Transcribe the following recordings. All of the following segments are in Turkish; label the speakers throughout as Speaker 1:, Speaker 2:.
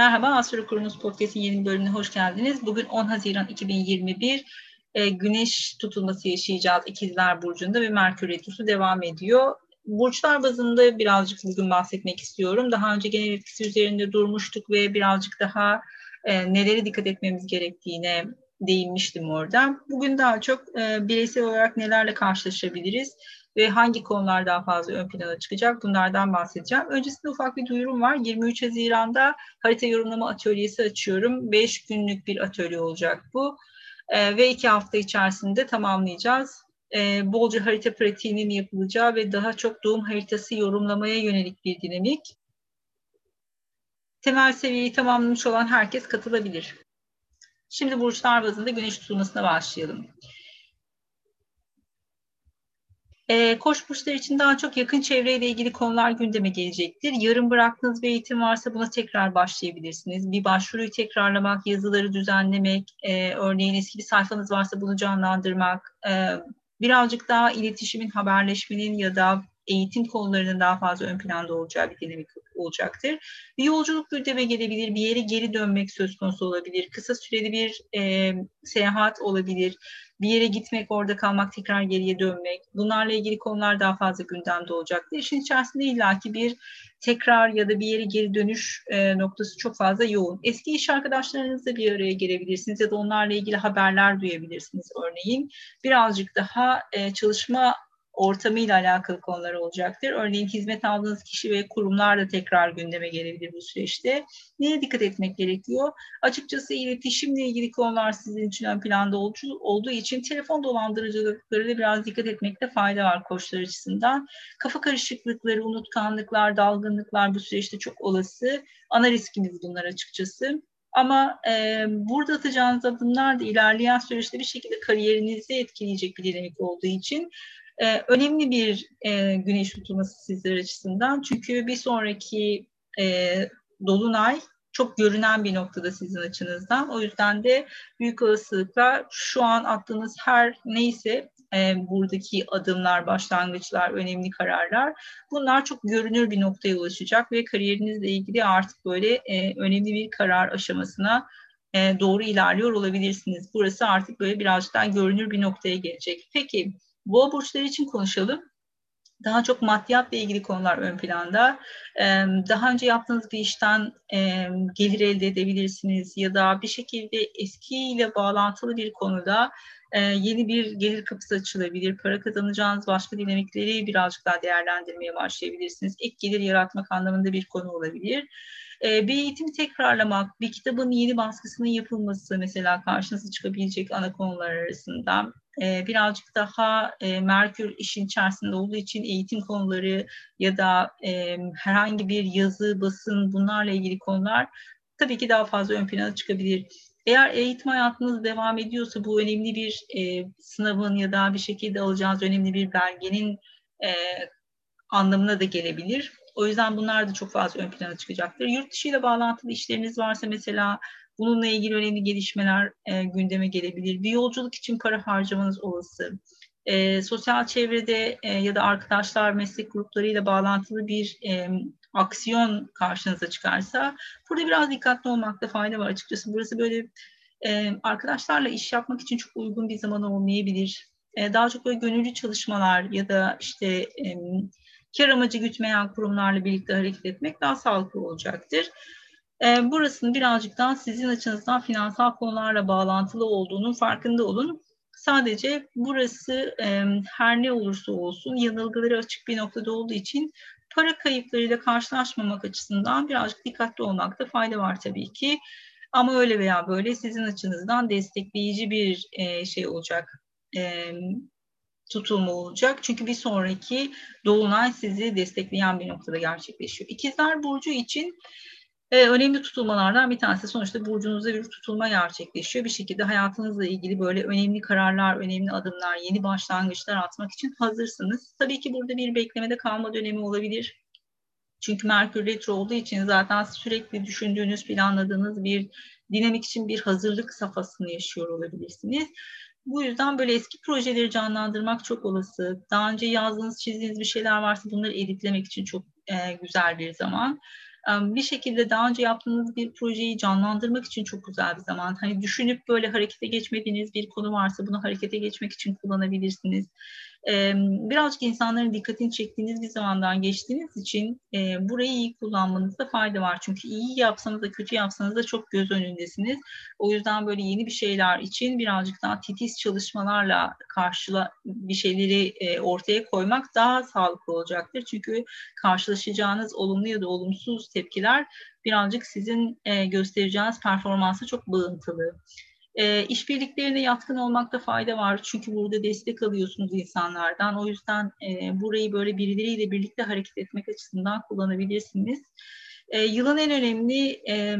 Speaker 1: Merhaba, Astro Kurumuz Podcast'in yeni bölümüne hoş geldiniz. Bugün 10 Haziran 2021 e, güneş tutulması yaşayacağız İkizler Burcu'nda ve Merkür Retrosu devam ediyor. Burçlar bazında birazcık bugün bahsetmek istiyorum. Daha önce genel etkisi üzerinde durmuştuk ve birazcık daha e, nelere dikkat etmemiz gerektiğine değinmiştim orada. Bugün daha çok e, bireysel olarak nelerle karşılaşabiliriz ve hangi konular daha fazla ön plana çıkacak bunlardan bahsedeceğim. Öncesinde ufak bir duyurum var. 23 Haziran'da harita yorumlama atölyesi açıyorum. 5 günlük bir atölye olacak bu. E, ve 2 hafta içerisinde tamamlayacağız. E, bolca harita pratiğinin yapılacağı ve daha çok doğum haritası yorumlamaya yönelik bir dinamik. Temel seviyeyi tamamlamış olan herkes katılabilir. Şimdi burçlar bazında güneş tutulmasına başlayalım. E, koç burçları için daha çok yakın çevreyle ilgili konular gündeme gelecektir. Yarım bıraktığınız bir eğitim varsa buna tekrar başlayabilirsiniz. Bir başvuruyu tekrarlamak, yazıları düzenlemek, e, örneğin eski bir sayfanız varsa bunu canlandırmak, e, birazcık daha iletişimin, haberleşmenin ya da eğitim konularının daha fazla ön planda olacağı bir dinamik olacaktır. Bir yolculuk gündeme gelebilir, bir yere geri dönmek söz konusu olabilir, kısa süreli bir e, seyahat olabilir, bir yere gitmek, orada kalmak, tekrar geriye dönmek. Bunlarla ilgili konular daha fazla gündemde olacaktır. İşin içerisinde illaki bir tekrar ya da bir yere geri dönüş e, noktası çok fazla yoğun. Eski iş arkadaşlarınızla bir araya gelebilirsiniz ya da onlarla ilgili haberler duyabilirsiniz örneğin. Birazcık daha e, çalışma ortamıyla alakalı konular olacaktır. Örneğin hizmet aldığınız kişi ve kurumlar da tekrar gündeme gelebilir bu süreçte. Neye dikkat etmek gerekiyor? Açıkçası iletişimle ilgili konular sizin için ön planda olduğu için telefon dolandırıcılıklarına biraz dikkat etmekte fayda var koçlar açısından. Kafa karışıklıkları, unutkanlıklar, dalgınlıklar bu süreçte çok olası. Ana riskimiz bunlar açıkçası. Ama e, burada atacağınız adımlar da ilerleyen süreçte bir şekilde kariyerinizi etkileyecek bir dinamik olduğu için e, önemli bir e, güneş tutulması sizler açısından. Çünkü bir sonraki e, dolunay çok görünen bir noktada sizin açınızdan. O yüzden de büyük olasılıkla şu an attığınız her neyse e, buradaki adımlar, başlangıçlar, önemli kararlar bunlar çok görünür bir noktaya ulaşacak ve kariyerinizle ilgili artık böyle e, önemli bir karar aşamasına e, doğru ilerliyor olabilirsiniz. Burası artık böyle birazcık daha görünür bir noktaya gelecek. Peki Boğa burçları için konuşalım. Daha çok maddiyatla ilgili konular ön planda. Daha önce yaptığınız bir işten gelir elde edebilirsiniz ya da bir şekilde eskiyle bağlantılı bir konuda yeni bir gelir kapısı açılabilir. Para kazanacağınız başka dinamikleri birazcık daha değerlendirmeye başlayabilirsiniz. Ek gelir yaratmak anlamında bir konu olabilir. Bir eğitimi tekrarlamak, bir kitabın yeni baskısının yapılması mesela karşınıza çıkabilecek ana konular arasında e, birazcık daha e, Merkür işin içerisinde olduğu için eğitim konuları ya da e, herhangi bir yazı, basın bunlarla ilgili konular tabii ki daha fazla ön plana çıkabilir. Eğer eğitim hayatınız devam ediyorsa bu önemli bir e, sınavın ya da bir şekilde alacağınız önemli bir belgenin e, anlamına da gelebilir. O yüzden bunlar da çok fazla ön plana çıkacaktır. Yurt dışı ile bağlantılı işleriniz varsa mesela Bununla ilgili önemli gelişmeler e, gündeme gelebilir. Bir yolculuk için para harcamanız olası. E, sosyal çevrede e, ya da arkadaşlar, meslek gruplarıyla bağlantılı bir e, aksiyon karşınıza çıkarsa burada biraz dikkatli olmakta fayda var açıkçası. Burası böyle e, arkadaşlarla iş yapmak için çok uygun bir zaman olmayabilir. E, daha çok böyle gönüllü çalışmalar ya da işte e, kar amacı gütmeyen kurumlarla birlikte hareket etmek daha sağlıklı olacaktır. E, burasının birazcık daha sizin açınızdan finansal konularla bağlantılı olduğunun farkında olun. Sadece burası e, her ne olursa olsun yanılgıları açık bir noktada olduğu için para kayıplarıyla karşılaşmamak açısından birazcık dikkatli olmakta fayda var tabii ki. Ama öyle veya böyle sizin açınızdan destekleyici bir e, şey olacak, e, tutulma olacak. Çünkü bir sonraki dolunay sizi destekleyen bir noktada gerçekleşiyor. İkizler Burcu için e, önemli tutulmalardan bir tanesi sonuçta burcunuzda bir tutulma gerçekleşiyor. Bir şekilde hayatınızla ilgili böyle önemli kararlar, önemli adımlar, yeni başlangıçlar atmak için hazırsınız. Tabii ki burada bir beklemede kalma dönemi olabilir. Çünkü Merkür Retro olduğu için zaten sürekli düşündüğünüz, planladığınız bir dinamik için bir hazırlık safhasını yaşıyor olabilirsiniz. Bu yüzden böyle eski projeleri canlandırmak çok olası. Daha önce yazdığınız, çizdiğiniz bir şeyler varsa bunları editlemek için çok e, güzel bir zaman bir şekilde daha önce yaptığınız bir projeyi canlandırmak için çok güzel bir zaman. Hani düşünüp böyle harekete geçmediğiniz bir konu varsa bunu harekete geçmek için kullanabilirsiniz birazcık insanların dikkatini çektiğiniz bir zamandan geçtiğiniz için burayı iyi kullanmanızda fayda var. Çünkü iyi yapsanız da kötü yapsanız da çok göz önündesiniz. O yüzden böyle yeni bir şeyler için birazcık daha titiz çalışmalarla karşıla bir şeyleri ortaya koymak daha sağlıklı olacaktır. Çünkü karşılaşacağınız olumlu ya da olumsuz tepkiler birazcık sizin göstereceğiniz performansa çok bağıntılı. E, işbirliklerine yatkın olmakta fayda var. Çünkü burada destek alıyorsunuz insanlardan. O yüzden e, burayı böyle birileriyle birlikte hareket etmek açısından kullanabilirsiniz. E, yılın en önemli e,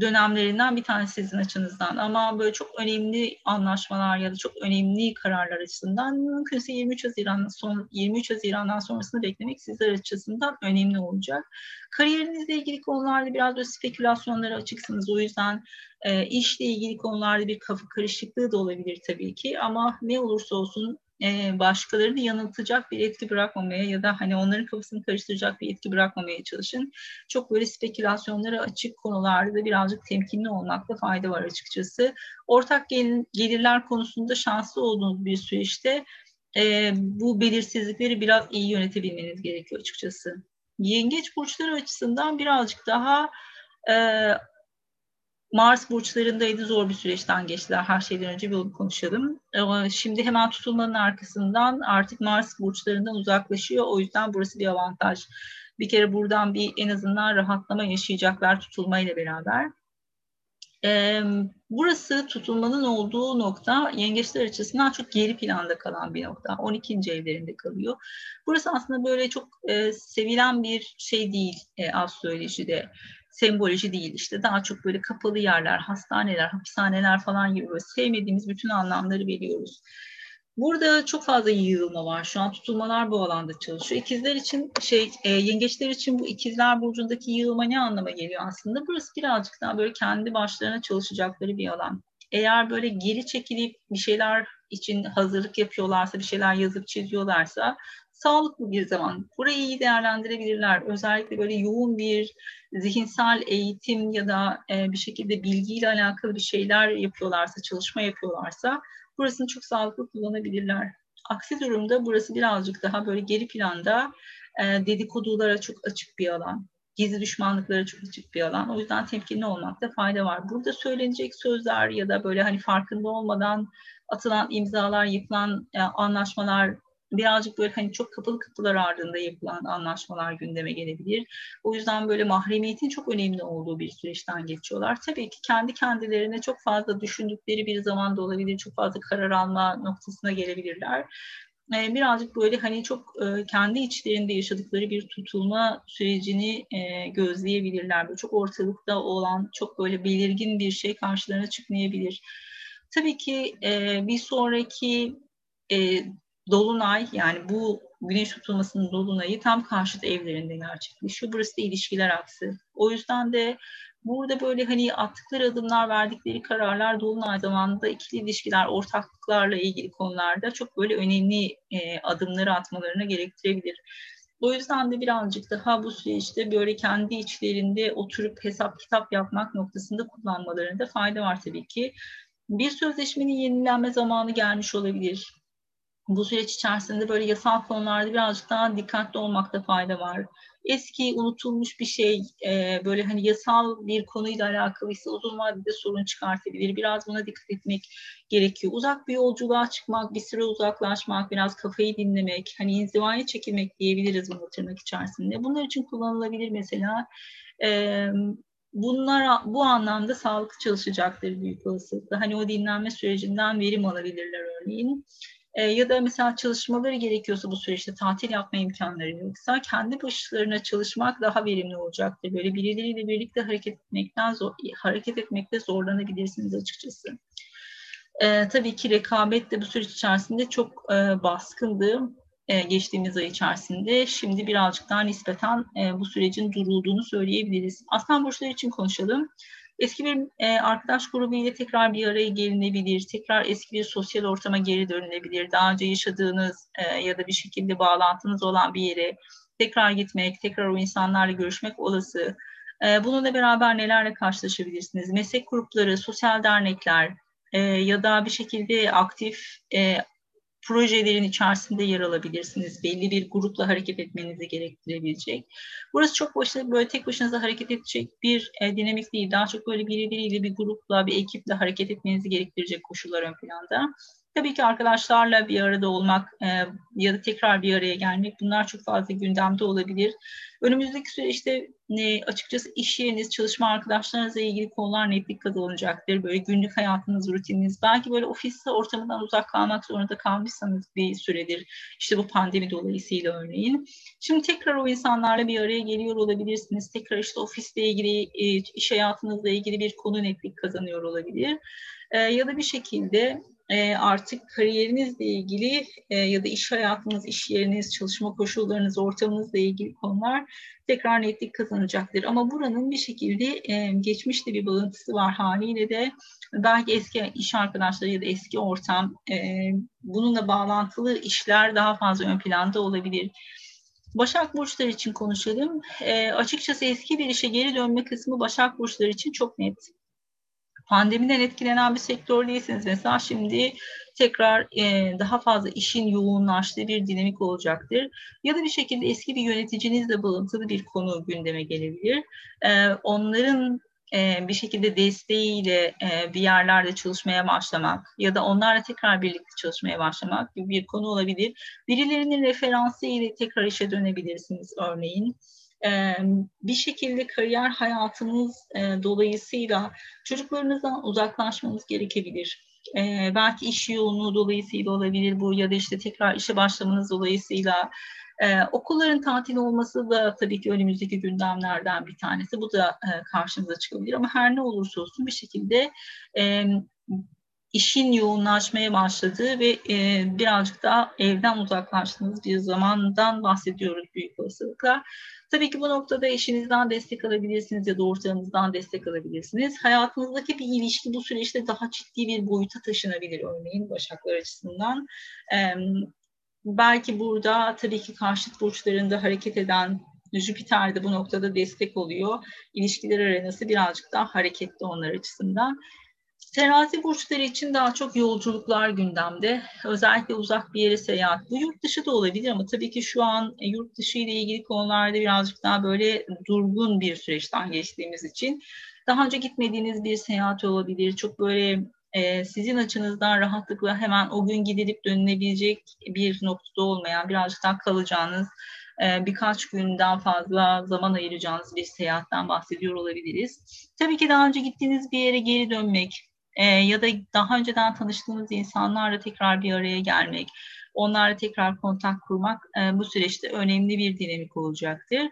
Speaker 1: dönemlerinden bir tanesi sizin açınızdan. Ama böyle çok önemli anlaşmalar ya da çok önemli kararlar açısından mümkünse 23 Haziran son 23 Haziran'dan sonrasını beklemek sizler açısından önemli olacak. Kariyerinizle ilgili konularda biraz böyle spekülasyonlara açıksınız. O yüzden e, işle ilgili konularda bir kafa karışıklığı da olabilir tabii ki ama ne olursa olsun e, başkalarını yanıltacak bir etki bırakmamaya ya da hani onların kafasını karıştıracak bir etki bırakmamaya çalışın. Çok böyle spekülasyonlara açık konularda da birazcık temkinli olmakta fayda var açıkçası. Ortak gelirler konusunda şanslı olduğunuz bir süreçte e, bu belirsizlikleri biraz iyi yönetebilmeniz gerekiyor açıkçası. Yengeç burçları açısından birazcık daha e, Mars burçlarındaydı zor bir süreçten geçtiler. Her şeyden önce bir konuşalım. Şimdi hemen tutulmanın arkasından artık Mars burçlarından uzaklaşıyor. O yüzden burası bir avantaj. Bir kere buradan bir en azından rahatlama yaşayacaklar tutulmayla beraber. burası tutulmanın olduğu nokta yengeçler açısından çok geri planda kalan bir nokta. 12. evlerinde kalıyor. Burası aslında böyle çok e, sevilen bir şey değil e, astrolojide semboloji değil işte daha çok böyle kapalı yerler, hastaneler, hapishaneler falan gibi böyle sevmediğimiz bütün anlamları veriyoruz. Burada çok fazla yığılma var. Şu an tutulmalar bu alanda çalışıyor. İkizler için şey e, yengeçler için bu ikizler burcundaki yığılma ne anlama geliyor aslında? Burası birazcık daha böyle kendi başlarına çalışacakları bir alan. Eğer böyle geri çekilip bir şeyler için hazırlık yapıyorlarsa, bir şeyler yazıp çiziyorlarsa sağlıklı bir zaman. Burayı iyi değerlendirebilirler. Özellikle böyle yoğun bir zihinsel eğitim ya da e, bir şekilde bilgiyle alakalı bir şeyler yapıyorlarsa, çalışma yapıyorlarsa burasını çok sağlıklı kullanabilirler. Aksi durumda burası birazcık daha böyle geri planda e, dedikodulara çok açık bir alan. Gizli düşmanlıklara çok açık bir alan. O yüzden temkinli olmakta fayda var. Burada söylenecek sözler ya da böyle hani farkında olmadan atılan imzalar, yapılan e, anlaşmalar birazcık böyle hani çok kapalı kapılar ardında yapılan anlaşmalar gündeme gelebilir. O yüzden böyle mahremiyetin çok önemli olduğu bir süreçten geçiyorlar. Tabii ki kendi kendilerine çok fazla düşündükleri bir zaman da olabilir. Çok fazla karar alma noktasına gelebilirler. Ee, birazcık böyle hani çok e, kendi içlerinde yaşadıkları bir tutulma sürecini e, gözleyebilirler. Böyle çok ortalıkta olan, çok böyle belirgin bir şey karşılarına çıkmayabilir. Tabii ki e, bir sonraki Dolunay yani bu güneş tutulmasının dolunayı tam karşıt evlerinde gerçekleşiyor. Burası da ilişkiler aksı. O yüzden de burada böyle hani attıkları adımlar, verdikleri kararlar dolunay zamanında ikili ilişkiler, ortaklıklarla ilgili konularda çok böyle önemli e, adımları atmalarına gerektirebilir. O yüzden de birazcık daha bu süreçte böyle kendi içlerinde oturup hesap kitap yapmak noktasında kullanmalarında fayda var tabii ki. Bir sözleşmenin yenilenme zamanı gelmiş olabilir bu süreç içerisinde böyle yasal konularda birazcık daha dikkatli olmakta fayda var. Eski unutulmuş bir şey e, böyle hani yasal bir konuyla alakalıysa uzun vadede sorun çıkartabilir. Biraz buna dikkat etmek gerekiyor. Uzak bir yolculuğa çıkmak, bir süre uzaklaşmak, biraz kafayı dinlemek, hani inzivaya çekilmek diyebiliriz bunu tırnak içerisinde. Bunlar için kullanılabilir mesela. E, bunlar bu anlamda sağlıklı çalışacaktır büyük olasılıkla. Hani o dinlenme sürecinden verim alabilirler örneğin. E, ya da mesela çalışmaları gerekiyorsa bu süreçte tatil yapma imkanları yoksa kendi başlarına çalışmak daha verimli olacaktır. Böyle birileriyle birlikte hareket etmekten zor, hareket etmekte zorlanabilirsiniz açıkçası. E, tabii ki rekabet de bu süreç içerisinde çok e, baskındı e, geçtiğimiz ay içerisinde. Şimdi birazcık daha nispeten e, bu sürecin durulduğunu söyleyebiliriz. Aslan burçları için konuşalım. Eski bir e, arkadaş grubu ile tekrar bir araya gelinebilir, tekrar eski bir sosyal ortama geri dönülebilir. Daha önce yaşadığınız e, ya da bir şekilde bağlantınız olan bir yere tekrar gitmek, tekrar o insanlarla görüşmek olası. E, bununla beraber nelerle karşılaşabilirsiniz? Meslek grupları, sosyal dernekler e, ya da bir şekilde aktif e, projelerin içerisinde yer alabilirsiniz. Belli bir grupla hareket etmenizi gerektirebilecek. Burası çok başına, böyle tek başınıza hareket edecek bir e, dinamik değil. Daha çok böyle birbiriyle bir grupla, bir ekiple hareket etmenizi gerektirecek koşullar ön planda. Tabii ki arkadaşlarla bir arada olmak e, ya da tekrar bir araya gelmek bunlar çok fazla gündemde olabilir. Önümüzdeki süreçte e, açıkçası iş yeriniz, çalışma arkadaşlarınızla ilgili konular netlik kazanacaktır. Böyle günlük hayatınız, rutininiz, belki böyle ofis ortamından uzak kalmak zorunda kalmışsanız bir süredir. İşte bu pandemi dolayısıyla örneğin. Şimdi tekrar o insanlarla bir araya geliyor olabilirsiniz. Tekrar işte ofisle ilgili, e, iş hayatınızla ilgili bir konu netlik kazanıyor olabilir. E, ya da bir şekilde e, artık kariyerinizle ilgili e, ya da iş hayatınız, iş yeriniz, çalışma koşullarınız, ortamınızla ilgili konular tekrar netlik kazanacaktır. Ama buranın bir şekilde e, geçmişte bir bağıntısı var haliyle de belki eski iş arkadaşları ya da eski ortam e, bununla bağlantılı işler daha fazla ön planda olabilir. Başak burçları için konuşalım. E, açıkçası eski bir işe geri dönme kısmı Başak burçları için çok net pandemiden etkilenen bir sektör değilsiniz. Mesela şimdi tekrar e, daha fazla işin yoğunlaştığı bir dinamik olacaktır. Ya da bir şekilde eski bir yöneticinizle bağlantılı bir konu gündeme gelebilir. E, onların e, bir şekilde desteğiyle e, bir yerlerde çalışmaya başlamak ya da onlarla tekrar birlikte çalışmaya başlamak gibi bir konu olabilir. Birilerinin referansı ile tekrar işe dönebilirsiniz örneğin bir şekilde kariyer hayatınız dolayısıyla çocuklarınızdan uzaklaşmanız gerekebilir. belki iş yoğunluğu dolayısıyla olabilir bu ya da işte tekrar işe başlamanız dolayısıyla ee, okulların tatil olması da tabii ki önümüzdeki gündemlerden bir tanesi. Bu da e, karşımıza çıkabilir ama her ne olursa olsun bir şekilde e, işin yoğunlaşmaya başladığı ve e, birazcık daha evden uzaklaştığınız bir zamandan bahsediyoruz büyük olasılıkla. Tabii ki bu noktada eşinizden destek alabilirsiniz ya da ortağınızdan destek alabilirsiniz. Hayatınızdaki bir ilişki bu süreçte daha ciddi bir boyuta taşınabilir örneğin Başaklar açısından. Ee, belki burada tabii ki karşıt burçlarında hareket eden Jüpiter de bu noktada destek oluyor. İlişkiler arenası birazcık daha hareketli onlar açısından. Terazi burçları için daha çok yolculuklar gündemde. Özellikle uzak bir yere seyahat. Bu yurt dışı da olabilir ama tabii ki şu an e, yurt dışı ile ilgili konularda birazcık daha böyle durgun bir süreçten geçtiğimiz için daha önce gitmediğiniz bir seyahat olabilir. Çok böyle e, sizin açınızdan rahatlıkla hemen o gün gidilip dönülebilecek bir noktada olmayan birazcık daha kalacağınız e, birkaç günden fazla zaman ayıracağınız bir seyahatten bahsediyor olabiliriz. Tabii ki daha önce gittiğiniz bir yere geri dönmek, e, ya da daha önceden tanıştığınız insanlarla tekrar bir araya gelmek, onlarla tekrar kontak kurmak e, bu süreçte önemli bir dinamik olacaktır.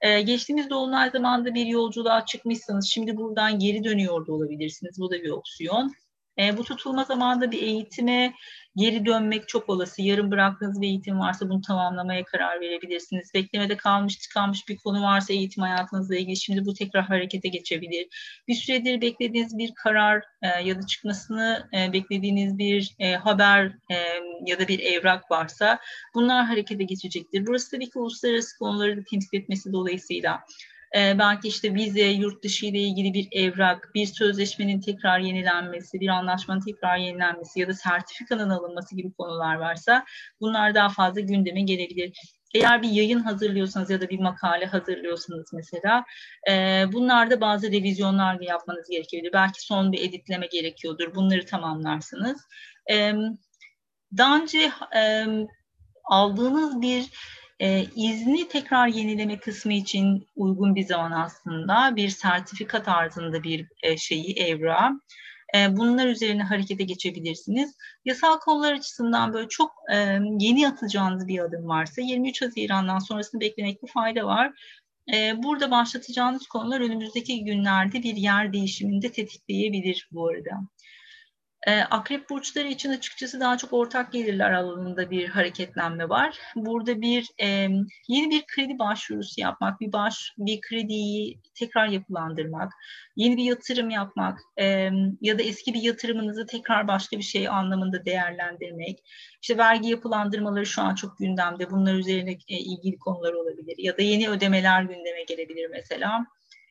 Speaker 1: E, geçtiğimiz dolunay zamanında bir yolculuğa çıkmışsanız şimdi buradan geri dönüyor da olabilirsiniz. Bu da bir opsiyon. E, bu tutulma zamanında bir eğitime geri dönmek çok olası. Yarım bıraktığınız bir eğitim varsa bunu tamamlamaya karar verebilirsiniz. Beklemede kalmış tıkanmış bir konu varsa eğitim hayatınızla ilgili şimdi bu tekrar harekete geçebilir. Bir süredir beklediğiniz bir karar e, ya da çıkmasını e, beklediğiniz bir e, haber e, ya da bir evrak varsa bunlar harekete geçecektir. Burası tabii ki uluslararası konuları da temsil etmesi dolayısıyla e, belki işte vize, yurt dışı ile ilgili bir evrak, bir sözleşmenin tekrar yenilenmesi, bir anlaşmanın tekrar yenilenmesi ya da sertifikanın alınması gibi konular varsa bunlar daha fazla gündeme gelebilir. Eğer bir yayın hazırlıyorsanız ya da bir makale hazırlıyorsanız mesela e, bunlarda bazı revizyonlar yapmanız gerekebilir. Belki son bir editleme gerekiyordur. Bunları tamamlarsınız. E, daha önce e, aldığınız bir e, izni tekrar yenileme kısmı için uygun bir zaman aslında bir sertifika tarzında bir e, şeyi evra. E, bunlar üzerine harekete geçebilirsiniz. Yasal konular açısından böyle çok e, yeni atacağınız bir adım varsa 23 Haziran'dan sonrasını beklemekte fayda var. E, burada başlatacağınız konular önümüzdeki günlerde bir yer değişiminde tetikleyebilir bu arada. E, akrep burçları için açıkçası daha çok ortak gelirler alanında bir hareketlenme var. Burada bir yeni bir kredi başvurusu yapmak, bir baş bir krediyi tekrar yapılandırmak, yeni bir yatırım yapmak ya da eski bir yatırımınızı tekrar başka bir şey anlamında değerlendirmek. İşte vergi yapılandırmaları şu an çok gündemde. Bunlar üzerine e, ilgili konular olabilir ya da yeni ödemeler gündeme gelebilir mesela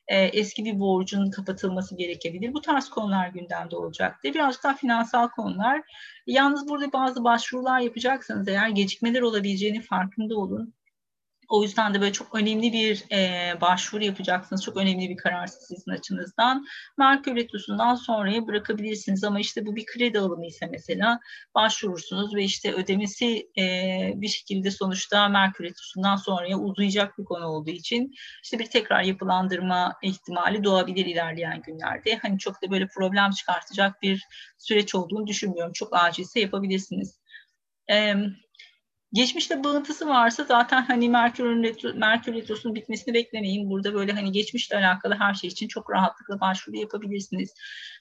Speaker 1: e, eski bir borcun kapatılması gerekebilir. Bu tarz konular gündemde olacaktır. Biraz daha finansal konular. Yalnız burada bazı başvurular yapacaksanız eğer gecikmeler olabileceğini farkında olun. O yüzden de böyle çok önemli bir e, başvuru yapacaksınız. Çok önemli bir karar sizin açınızdan. Merkür Retrosu'ndan sonraya bırakabilirsiniz ama işte bu bir kredi alımı ise mesela başvurursunuz ve işte ödemesi e, bir şekilde sonuçta Merkür Retrosu'ndan sonraya uzayacak bir konu olduğu için işte bir tekrar yapılandırma ihtimali doğabilir ilerleyen günlerde. Hani çok da böyle problem çıkartacak bir süreç olduğunu düşünmüyorum. Çok acilse yapabilirsiniz. Geçmişte bağıntısı varsa zaten hani Merkür'ün retro, Merkür retrosunun bitmesini beklemeyin. Burada böyle hani geçmişle alakalı her şey için çok rahatlıkla başvuru yapabilirsiniz.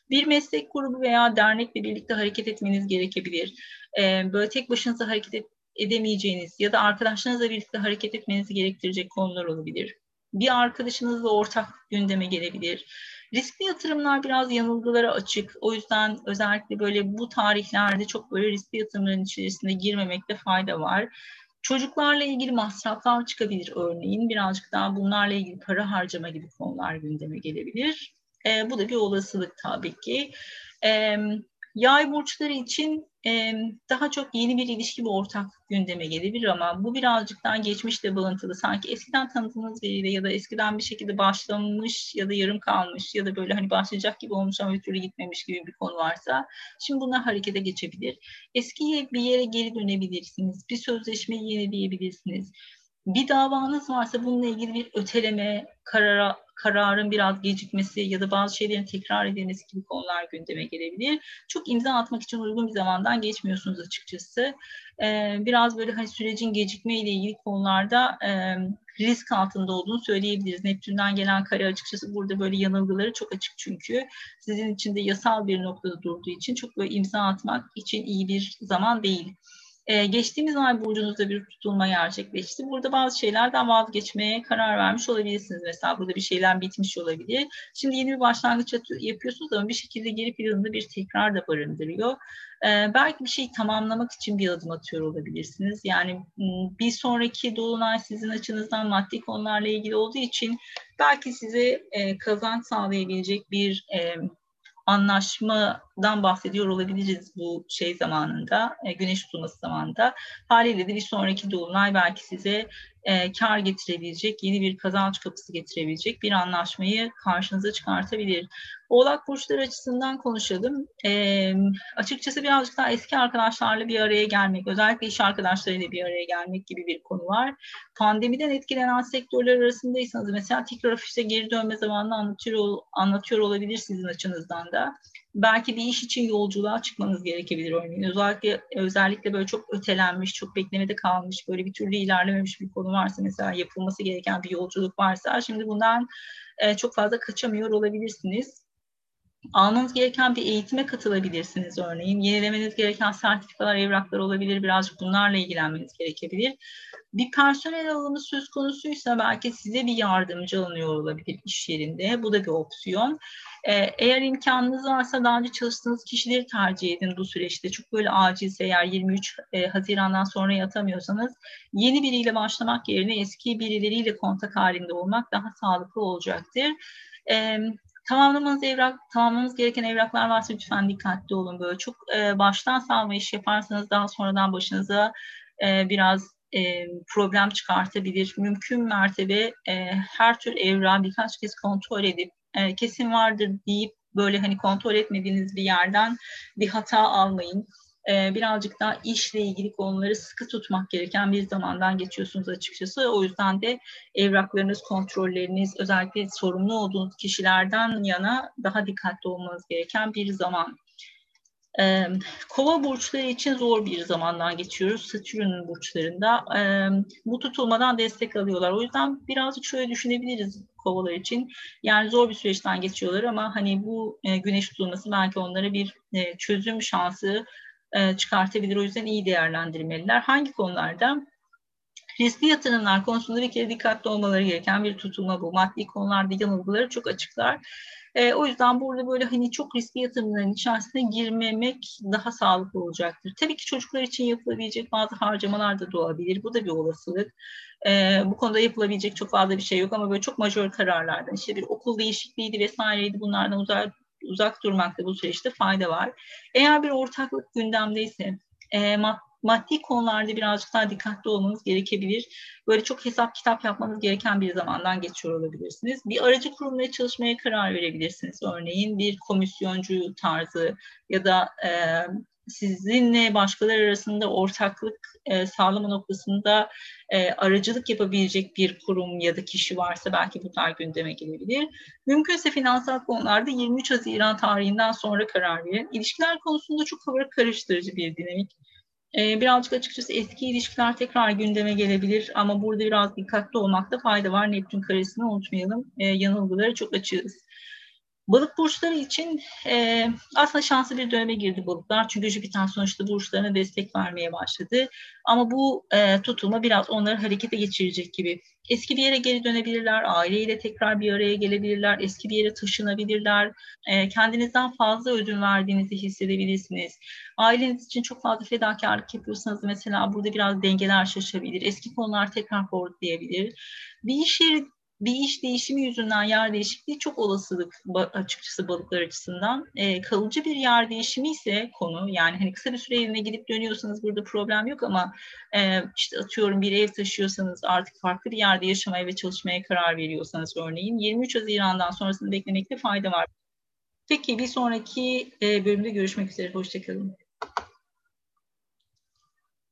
Speaker 1: Bir meslek grubu veya dernekle birlikte hareket etmeniz gerekebilir. Ee, böyle tek başınıza hareket et, edemeyeceğiniz ya da arkadaşlarınızla birlikte hareket etmenizi gerektirecek konular olabilir. Bir arkadaşınızla ortak gündeme gelebilir Riskli yatırımlar biraz yanılgılara açık. O yüzden özellikle böyle bu tarihlerde çok böyle riskli yatırımların içerisinde girmemekte fayda var. Çocuklarla ilgili masraflar çıkabilir örneğin. Birazcık daha bunlarla ilgili para harcama gibi konular gündeme gelebilir. E, bu da bir olasılık tabii ki. E, Yay burçları için e, daha çok yeni bir ilişki ve ortak gündeme gelebilir ama bu birazcık daha geçmişle bağıntılı. Sanki eskiden tanıdığınız biriyle ya da eskiden bir şekilde başlamış ya da yarım kalmış ya da böyle hani başlayacak gibi olmuş ama bir türlü gitmemiş gibi bir konu varsa şimdi bunlar harekete geçebilir. Eski bir yere geri dönebilirsiniz. Bir sözleşmeyi yenileyebilirsiniz bir davanız varsa bununla ilgili bir öteleme, karara, kararın biraz gecikmesi ya da bazı şeylerin tekrar edilmesi gibi konular gündeme gelebilir. Çok imza atmak için uygun bir zamandan geçmiyorsunuz açıkçası. Ee, biraz böyle hani sürecin gecikme ile ilgili konularda e, risk altında olduğunu söyleyebiliriz. Neptün'den gelen kare açıkçası burada böyle yanılgıları çok açık çünkü. Sizin için de yasal bir noktada durduğu için çok böyle imza atmak için iyi bir zaman değil. Ee, geçtiğimiz ay burcunuzda bir tutulma gerçekleşti. Burada bazı şeylerden vazgeçmeye karar vermiş olabilirsiniz. Mesela burada bir şeyler bitmiş olabilir. Şimdi yeni bir başlangıç yapıyorsunuz ama bir şekilde geri planında bir tekrar da barındırıyor. Ee, belki bir şeyi tamamlamak için bir adım atıyor olabilirsiniz. Yani bir sonraki dolunay sizin açınızdan maddi konularla ilgili olduğu için belki size e, kazanç sağlayabilecek bir e, anlaşmadan bahsediyor olabiliriz bu şey zamanında, e, güneş tutulması zamanında. Haliyle de bir sonraki dolunay belki size e, kar getirebilecek, yeni bir kazanç kapısı getirebilecek bir anlaşmayı karşınıza çıkartabilir. Oğlak burçları açısından konuşalım. E, açıkçası birazcık daha eski arkadaşlarla bir araya gelmek, özellikle iş arkadaşlarıyla bir araya gelmek gibi bir konu var. Pandemiden etkilenen sektörler arasındaysanız mesela tekrar ofise geri dönme zamanını anlatıyor, anlatıyor olabilir sizin açınızdan da belki bir iş için yolculuğa çıkmanız gerekebilir örneğin. Özellikle özellikle böyle çok ötelenmiş, çok beklemede kalmış, böyle bir türlü ilerlememiş bir konu varsa mesela yapılması gereken bir yolculuk varsa şimdi bundan e, çok fazla kaçamıyor olabilirsiniz. Almanız gereken bir eğitime katılabilirsiniz örneğin. Yenilemeniz gereken sertifikalar, evraklar olabilir. Birazcık bunlarla ilgilenmeniz gerekebilir. Bir personel alımı söz konusuysa belki size bir yardımcı alınıyor olabilir iş yerinde. Bu da bir opsiyon. Ee, eğer imkanınız varsa daha önce çalıştığınız kişileri tercih edin bu süreçte. Çok böyle acilse eğer 23 e, Haziran'dan sonra yatamıyorsanız yeni biriyle başlamak yerine eski birileriyle kontak halinde olmak daha sağlıklı olacaktır. Ee, tamamlamanız evrak, tamamlamanız gereken evraklar varsa lütfen dikkatli olun. Böyle çok e, baştan salma iş yaparsanız daha sonradan başınıza e, biraz e, problem çıkartabilir. Mümkün mertebe e, her tür evrağı birkaç kez kontrol edip e, kesin vardır deyip böyle hani kontrol etmediğiniz bir yerden bir hata almayın. E, birazcık daha işle ilgili konuları sıkı tutmak gereken bir zamandan geçiyorsunuz açıkçası. O yüzden de evraklarınız, kontrolleriniz, özellikle sorumlu olduğunuz kişilerden yana daha dikkatli olmanız gereken bir zaman. E, kova burçları için zor bir zamandan geçiyoruz. Satürn'ün burçlarında. E, bu tutulmadan destek alıyorlar. O yüzden birazcık şöyle düşünebiliriz kovalar için. Yani zor bir süreçten geçiyorlar ama hani bu e, güneş tutulması belki onlara bir e, çözüm şansı e, çıkartabilir. O yüzden iyi değerlendirmeliler. Hangi konularda? Riskli yatırımlar konusunda bir kere dikkatli olmaları gereken bir tutulma bu. Maddi konularda yanılgıları çok açıklar. E, o yüzden burada böyle hani çok riskli yatırımların içerisine girmemek daha sağlıklı olacaktır. Tabii ki çocuklar için yapılabilecek bazı harcamalar da doğabilir. Bu da bir olasılık. E, bu konuda yapılabilecek çok fazla bir şey yok ama böyle çok majör kararlardan işte bir okul değişikliğiydi vesaireydi bunlardan uzak uzak durmakta bu süreçte fayda var. Eğer bir ortaklık gündemdeyse e, maddi konularda birazcık daha dikkatli olmanız gerekebilir. Böyle çok hesap kitap yapmanız gereken bir zamandan geçiyor olabilirsiniz. Bir aracı kurumla çalışmaya karar verebilirsiniz. Örneğin bir komisyoncu tarzı ya da e, sizinle başkaları arasında ortaklık e, sağlama noktasında e, aracılık yapabilecek bir kurum ya da kişi varsa belki bu bunlar gündeme gelebilir. Mümkünse finansal konularda 23 Haziran tarihinden sonra karar verin. İlişkiler konusunda çok karıştırıcı bir dinamik. E, birazcık açıkçası eski ilişkiler tekrar gündeme gelebilir ama burada biraz dikkatli olmakta fayda var. Neptün karesini unutmayalım. E, yanılgıları çok açığız. Balık burçları için e, aslında şanslı bir döneme girdi balıklar. Çünkü Jüpiter sonuçta burçlarına destek vermeye başladı. Ama bu e, tutulma biraz onları harekete geçirecek gibi. Eski bir yere geri dönebilirler, aileyle tekrar bir araya gelebilirler, eski bir yere taşınabilirler. E, kendinizden fazla ödün verdiğinizi hissedebilirsiniz. Aileniz için çok fazla fedakarlık yapıyorsanız mesela burada biraz dengeler şaşabilir. Eski konular tekrar forwardlayabilir. Bir iş yeri bir iş değişimi yüzünden yer değişikliği çok olasılık açıkçası balıklar açısından. E, kalıcı bir yer değişimi ise konu yani hani kısa bir süre evine gidip dönüyorsanız burada problem yok ama e, işte atıyorum bir ev taşıyorsanız artık farklı bir yerde yaşamaya ve çalışmaya karar veriyorsanız örneğin 23 Haziran'dan sonrasını beklemekte fayda var. Peki bir sonraki e, bölümde görüşmek üzere. Hoşçakalın.